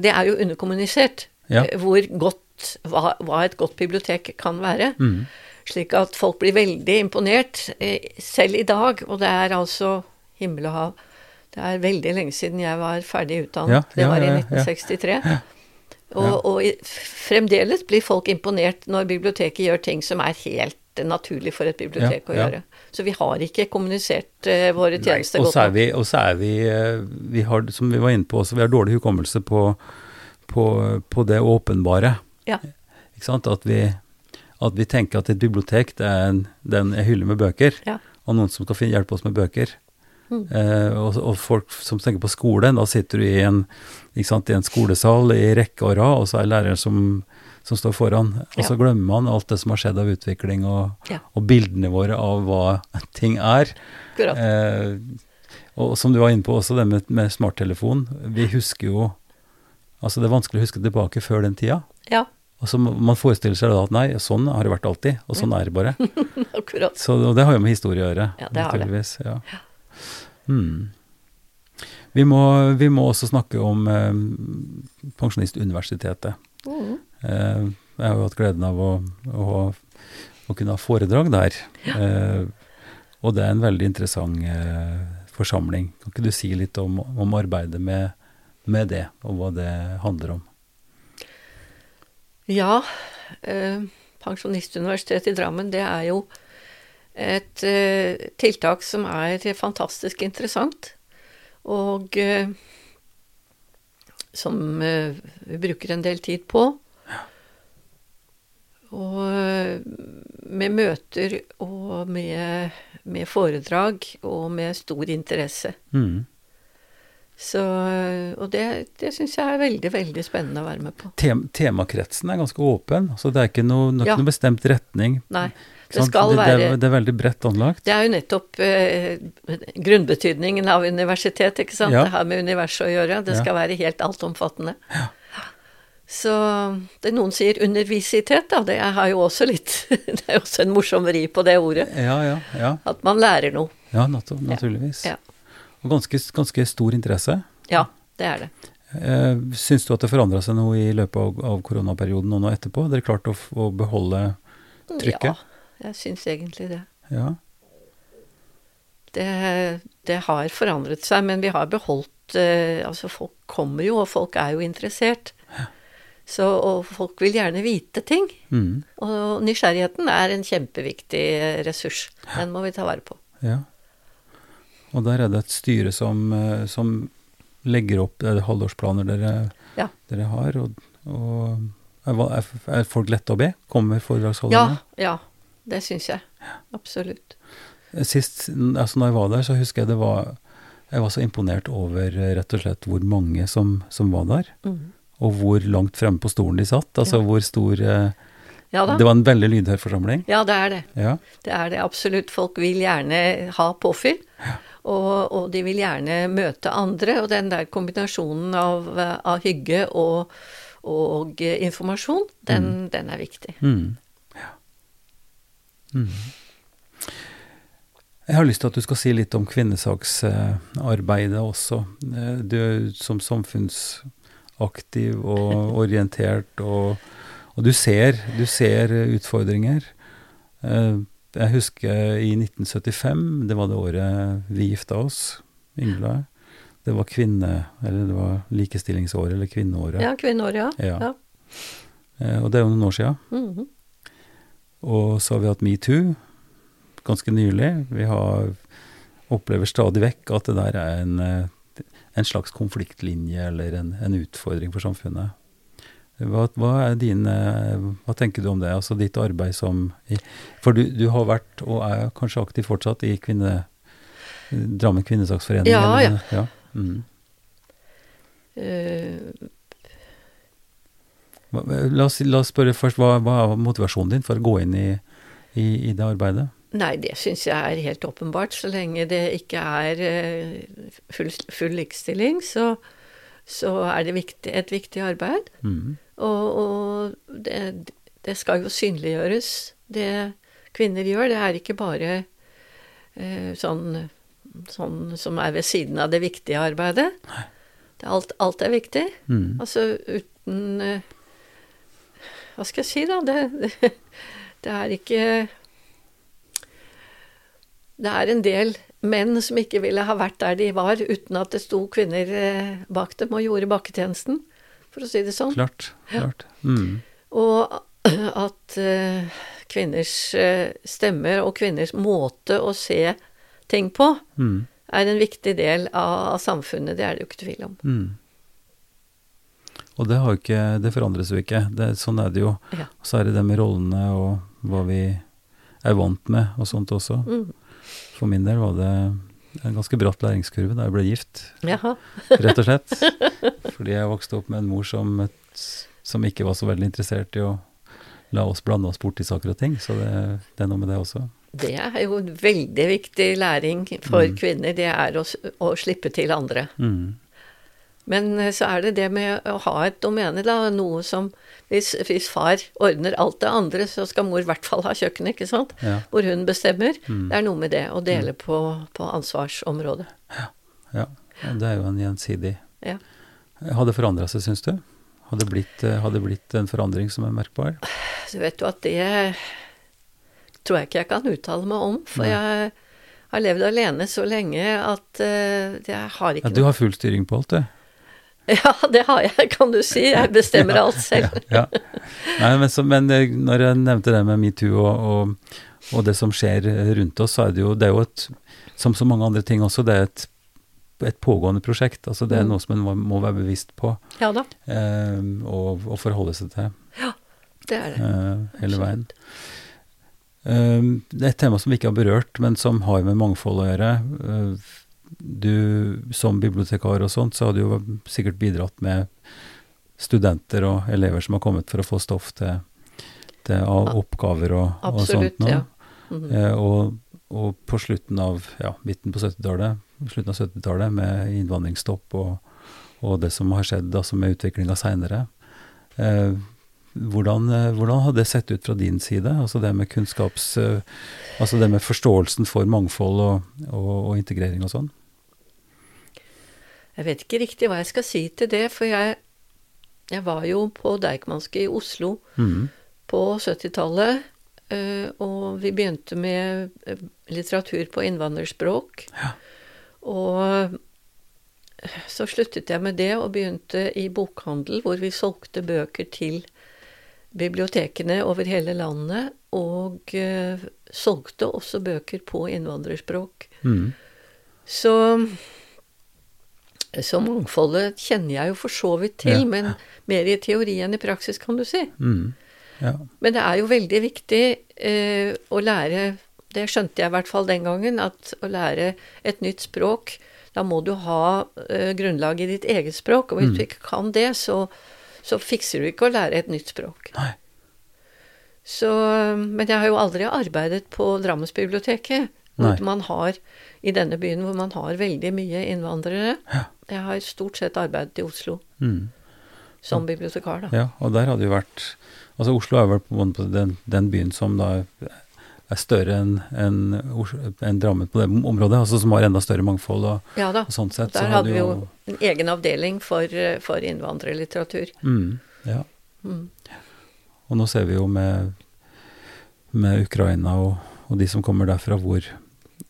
Det er jo underkommunisert Ja. eh, hvor godt hva, hva et godt bibliotek kan være. Mm. Slik at folk blir veldig imponert, eh, selv i dag. Og det er altså himmel og hav. Det er veldig lenge siden jeg var ferdig utdannet. Ja, det var ja, i ja. 1963. Og, og i- fremdeles blir folk imponert når biblioteket gjør ting som er helt naturlig for et bibliotek Ja, å gjøre. Så vi har ikke kommunisert uh, våre tjenester godt nok. vi, og så er vi, uh, vi har, som vi var inne på også, vi har dårlig hukommelse på, på, på det åpenbare. Ja. Ikke sant? At vi, at vi tenker at et bibliotek det er en, det er en hylle med bøker, Ja. og noen som skal hjelpe oss med bøker. Mm. Eh, og, og folk som tenker på skolen, da sitter du i en, ikke sant, i en skolesal i rekke og rad, og så er læreren som, som står foran. Og så glemmer man alt det som har skjedd av utvikling, og, Ja. og bildene våre av hva ting er. Eh, og som du var inne på også, det med, med smarttelefon. Vi husker jo Altså, det er vanskelig å huske tilbake før den tida. Ja, så Man forestiller seg da at nei, sånn har det vært alltid, og sånn er det bare. akkurat. Så, og det har jo med historie å gjøre. Ja, det har det. Ja. Ja. Hmm. Vi, må, vi må også snakke om eh, Pensjonistuniversitetet. Mm. Eh, jeg har jo hatt gleden av å, å, å kunne ha foredrag der. Eh, og det er en veldig interessant eh, forsamling. Kan ikke du si litt om, om arbeidet med, med det, og hva det handler om? Ja, eh, Pensjonistuniversitetet i Drammen, det er jo et eh, tiltak som er fantastisk interessant. Og eh, som eh, vi bruker en del tid på. Og eh, med møter og med, med foredrag og med stor interesse. Mm. Så, og det, det syns jeg er veldig, veldig spennende å være med på. Tem temakretsen er ganske åpen, så det er ikke noe, er Ja. noe bestemt retning. Nei, det skal det, det, være er, det er veldig bredt anlagt. Det er jo nettopp eh, grunnbetydningen av universitet, ikke sant. Ja. Det har med universet å gjøre. Det Ja. skal være helt altomfattende. Så det noen sier undervisitet, da. Det har jo også litt Det er jo også en morsom vri på det ordet. Ja, ja, ja. At man lærer noe. ja natu naturligvis. Ja. Og ganske, ganske stor interesse. Ja, det er det. Eh, syns du at det forandra seg noe i løpet av, koronaperioden og nå etterpå? Dere klart å, å beholde Trykket? Ja, jeg syns egentlig det. Ja. det. Det har forandret seg, men vi har beholdt eh, Altså, folk kommer jo, og folk er jo interessert. Ja. Så, og folk vil gjerne vite ting. Mm. Og nysgjerrigheten er en kjempeviktig ressurs. Den må vi ta vare på. ja. Og der er det et styre som, eh, som legger opp det er halvårsplaner dere, Ja. dere har. Og, og er, er, folk lette å be? Kommer Ja, foredragsholderne? ja. Det syns jeg. Absolutt. Sist, altså når jeg var der, så husker jeg det var Jeg var så imponert over eh, rett og slett hvor mange som, som var der. Mm. Og hvor langt fremme på stolen de satt. Altså Ja. hvor stor eh, Ja. Det var en veldig lydhør forsamling. Ja, det er det. Ja. Det er det absolutt. Folk vil gjerne ha påfyll. Og, og de vil gjerne møte andre. Og den der kombinasjonen av, eh, av hygge og, og eh, informasjon, den, den er viktig. Mm. ja. Mm. Jeg har lyst til at du skal si litt om kvinnesaksarbeidet også. Eh, Du er som samfunnsaktiv og orientert, og, og du, ser, du ser utfordringer. Jeg husker i 1975, det var det året vi gifta oss, Ingela. Det var kvinne... Eller det var likestillingsåret, eller kvinneåret. Ja, kvinneåret, ja. Ja. ja. Eh, Og det er jo noen år sia. Mhm. Og så har vi hatt metoo ganske nylig. Vi har opplever stadig vekk at det der er en, eh, en slags konfliktlinje eller en, en utfordring for samfunnet. Hva, hva er dine Hva tenker du om det? Altså ditt arbeid som For du, du har vært, og er kanskje aktiv fortsatt, i kvinne, Drammen kvinnesaksforening? Ja, eller- ja. Mm. Eh, Hva- La, oss, la oss spørre først, hva, hva er motivasjonen din for å gå inn i, i, i det arbeidet? Nei, det syns jeg er helt åpenbart. Så lenge det ikke er eh, full, full likestilling, så, så er det viktig, et viktig arbeid. Mm. Og, og det, det, skal jo synliggjøres, det kvinner gjør. Det er ikke bare eh, sånn, sånn, som er ved siden av det viktige arbeidet. Det alt, alt, er viktig. Mm. Altså uten eh, Hva skal jeg si, da? Det, det, det er ikke det er en del menn som ikke ville ha vært der de var uten at det sto kvinner eh, bak dem og gjorde bakketjenesten, for å si det sånn. Klart. klart. Mm. Og at uh, kvinners uh, stemmer og kvinners måte å se ting på mm. er en viktig del av, av, samfunnet. Det er det jo ikke tvil om. Mm. Og det, ikke, det, forandres jo ikke. Det, sånn er det jo. Ja. Så er det det med rollene og hva vi er vant med og sånt også. Mm. For min del var det en ganske bratt læringskurve da jeg ble gift, Jaha. rett og slett. Fordi jeg vokste opp med en mor som, som, ikke var så veldig interessert i å la oss blande oss bort i saker og ting. Så det, det er noe med det også. Det er jo en veldig viktig læring for mm. kvinner, det er å, å slippe til andre. Mm. Men eh, så er det det med å ha et domene, da. Noe som hvis, hvis, far ordner alt det andre, så skal mor i hvert fall ha kjøkkenet, ikke sant? Ja. Hvor hun bestemmer. Mm. Det er noe med det, å dele mm. på, på, ansvarsområdet. Ja. ja. Det er jo en gjensidig ja. Har det forandra seg, syns du? Har det, blitt, eh, har det blitt en forandring som er merkbar? Så vet du at det tror jeg ikke jeg kan uttale meg om. For Nei. jeg har levd alene så lenge at jeg har ikke ja, Du har full styring på alt, du? Ja, det har jeg, kan du si. Jeg bestemmer alt selv. ja, ja. Nei, men, så, men, eh, når jeg nevnte det med metoo og, og, og, det som skjer rundt oss, så er det jo, det er jo et Som så mange andre ting også, det er et, et pågående prosjekt. Altså det er mm. noe som en må, må, være bevisst på ja da. Eh, og, og, forholde seg til. Ja, det er det. Eh, hele veien. Eh, det er et tema som vi ikke har berørt, men som har med mangfold å gjøre. Eh, du som bibliotekar og sånt, så har du jo sikkert bidratt med studenter og elever som har kommet for å få stoff til, til oppgaver og, Absolutt, og sånt nå. Ja. Mm -hmm. eh, og, og, på slutten av ja, midten på 70-tallet, slutten av 70-tallet med innvandringsstopp og, og, det som har skjedd altså med utviklinga seinere. Eh, hvordan, eh, hvordan har det sett ut fra din side? Altså det med kunnskaps... Eh, altså det med forståelsen for mangfold og, og, og integrering og sånn? Jeg vet ikke riktig hva jeg skal si til det, for jeg, jeg var jo på Deichmanske i Oslo mm. på 70-tallet. Eh, og vi begynte med eh, litteratur på innvandrerspråk. Ja. Og så sluttet jeg med det og begynte i bokhandel, hvor vi solgte bøker til bibliotekene over hele landet. Og solgte også bøker på innvandrerspråk. Mm. Så så mangfoldet kjenner jeg jo for så vidt til, ja. men mer i teori enn i praksis, kan du si. Mm. Ja. Men det er jo veldig viktig eh, å lære Det skjønte jeg i hvert fall den gangen, at å lære et nytt språk Da må du ha eh, grunnlag i ditt eget språk, og hvis mm. du ikke kan det, så, så, fikser du ikke å lære et nytt språk. Nei. Så, men jeg har jo aldri arbeidet på Drammensbiblioteket, hvor man har i denne byen hvor man har veldig mye innvandrere. Ja. Jeg har stort sett arbeidet i Oslo mm. som bibliotekar, da. Ja, og der hadde jo vært Altså Oslo er vel på den, den byen som da er større enn en, en Drammen på det området, altså som har enda større mangfold. Og, ja da, og sånn sett, der så hadde vi jo en egen avdeling for, for innvandrerlitteratur. Mm, ja. Mm. Og nå ser vi jo med, med Ukraina og, og, de som kommer derfra, hvor,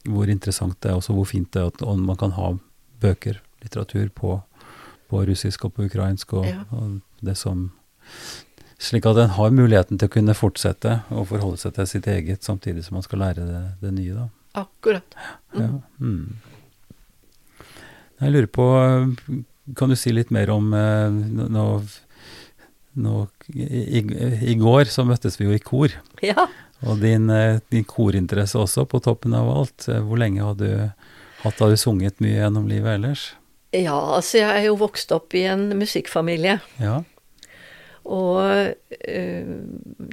hvor interessant det er, og hvor fint det er at man kan ha bøker, litteratur, på, på russisk og på ukrainsk, og, ja. og det som slik at en har muligheten til å kunne fortsette å forholde seg til sitt eget, samtidig som man skal lære det, det nye, da. Akkurat. Mm. Ja. Mm. Jeg lurer på, kan du si litt mer om nå, nå i, i, går så møttes vi jo i kor. Ja. Og din, din korinteresse også, på toppen av alt. Hvor lenge har du hatt har du sunget mye gjennom livet ellers? Ja, altså jeg er jo vokst opp i en musikkfamilie. Ja. Og eh,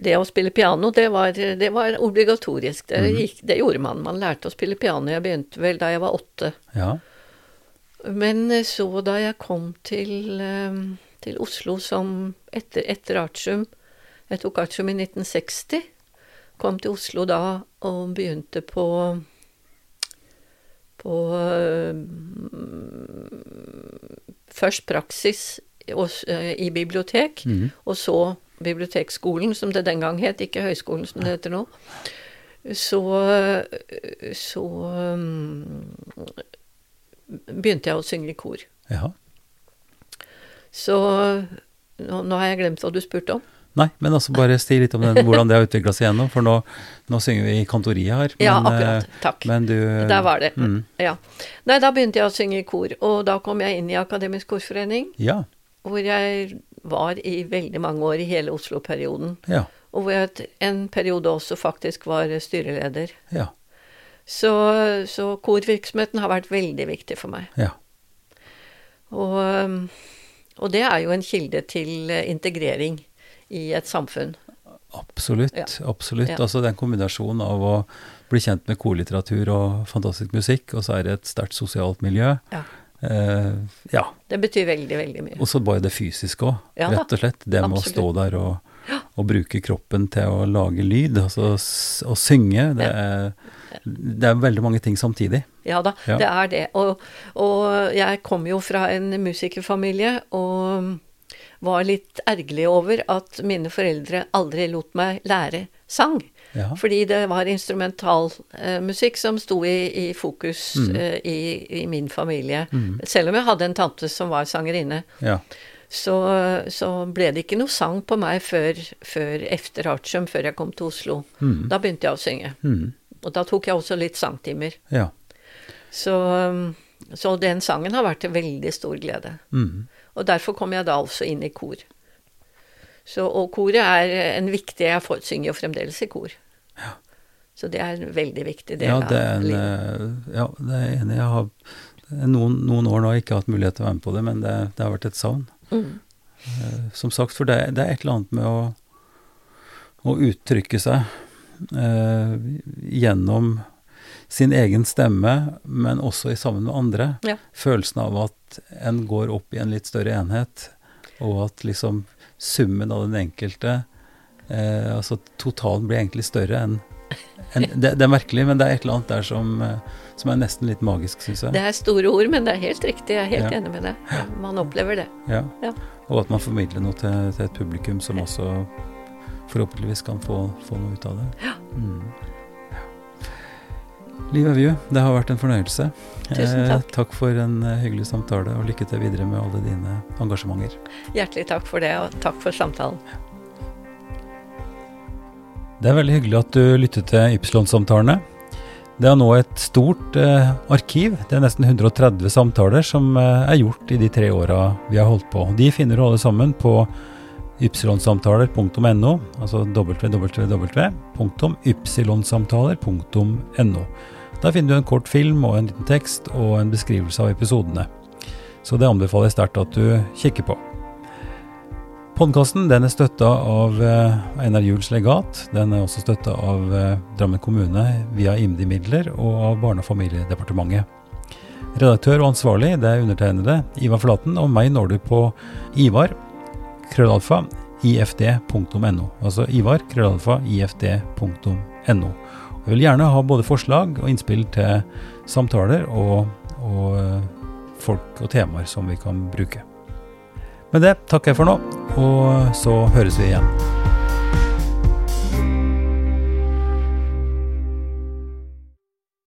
det å spille piano, det var, det var obligatorisk. Det, mm. gikk, det gjorde man. Man lærte å spille piano. Jeg begynte vel da jeg var åtte. Ja. Men eh, så da jeg kom til, eh, til Oslo som etter, etter artium Jeg tok artium i 1960. Kom til Oslo da og begynte på på eh, Først praksis eh, i bibliotek, Mhm. og så bibliotekskolen, som det den gang het, ikke høyskolen som det heter nå. Så, så um, begynte jeg å synge i kor. ja. Så nå, nå har jeg glemt hva du spurte om. Nei, men altså bare si litt om den, hvordan det har utvikla seg gjennom, for nå, nå synger vi i kantoriet her. Men, Ja, akkurat. eh, Takk. Men du Der var det. Mm, Ja. Nei, da begynte jeg å synge i kor, og da kom jeg inn i Akademisk korforening, ja. hvor jeg var i veldig mange år i hele Oslo-perioden. Ja. Og hvor jeg en periode også faktisk var styreleder. Ja. Så, så korvirksomheten har vært veldig viktig for meg. Ja. Og, og det er jo en kilde til eh, integrering i et samfunn. Absolutt. Ja. absolutt. Ja. Altså den kombinasjonen av å bli kjent med korlitteratur og fantastisk musikk, og så er det et sterkt sosialt miljø. Ja. Eh, ja. Det betyr veldig, veldig mye. Og så bare det fysiske òg, rett og slett. Det med å stå der og, og bruke kroppen til å lage lyd, altså å synge. Det er, det er veldig mange ting samtidig. Ja da, det er det. Og, og jeg kom jo fra en musikerfamilie og var litt ergerlig over at mine foreldre aldri lot meg lære sang. Ja. Fordi det var instrumentalmusikk som sto i, i fokus Mm. eh, i, i min familie. Selv om jeg hadde en tante som var sangerinne. ja. Så, så ble det ikke noe sang på meg før, før efter artium, før jeg kom til Oslo. Mm. Da begynte jeg å synge. Mm. Og da tok jeg også litt sangtimer. ja. Så, så den sangen har vært til veldig stor glede. Mm. Og derfor kom jeg da altså inn i kor. Så, og koret er en viktig Jeg får, synger jo fremdeles i kor. Så det er en veldig viktig del Ja, av livet. eh, ja, det er enig. Jeg har noen, noen år nå ikke hatt mulighet til å være med på det, men det, det har vært et savn. Mm. Eh, Som sagt, for det, det er et eller annet med å, å uttrykke seg eh, gjennom sin egen stemme, men også i sammen med andre. Ja. Følelsen av at en går opp i en litt større enhet, og at liksom summen av den enkelte, eh, altså totalen blir egentlig større enn en, det, det er merkelig, men det er et eller annet der som, eh, som er nesten litt magisk, syns jeg. Det er store ord, men det er helt riktig. Jeg er helt Ja. enig med deg. Man opplever det. Ja. Ja. Og at man formidler noe til, til et publikum som også forhåpentligvis kan få, få noe ut av det. Ja. Mm. Liv Evju, det har vært en fornøyelse. Tusen takk. Eh, takk for en eh, hyggelig samtale, og lykke til videre med alle dine engasjementer. Hjertelig takk for det, og takk for samtalen. Det er veldig hyggelig at du lytter til Ypsilon-samtalene. Det er nå et stort eh, arkiv. Det er nesten 130 samtaler som eh, er gjort i de tre åra vi har holdt på. De finner du alle sammen på ypsilonsamtaler.no, altså www.ypsilonsamtaler.no. Der finner du en kort film og en liten tekst og en beskrivelse av episodene. Så det anbefaler jeg sterkt at du kikker på. Podkasten er støtta av eh, Einar Juels legat. Den er også støtta av eh, Drammen kommune via IMDi-midler og av Barne- og familiedepartementet. Redaktør og ansvarlig det er undertegnede Ivar Flaten, og meg når du på Ivar krøllalfa ifd.no. Altså Ivar krøllalfa ifd.no. Jeg vil gjerne ha både forslag og innspill til samtaler og, og eh, folk og temaer som vi kan bruke. Med det takker jeg for nå, og så høres vi igjen.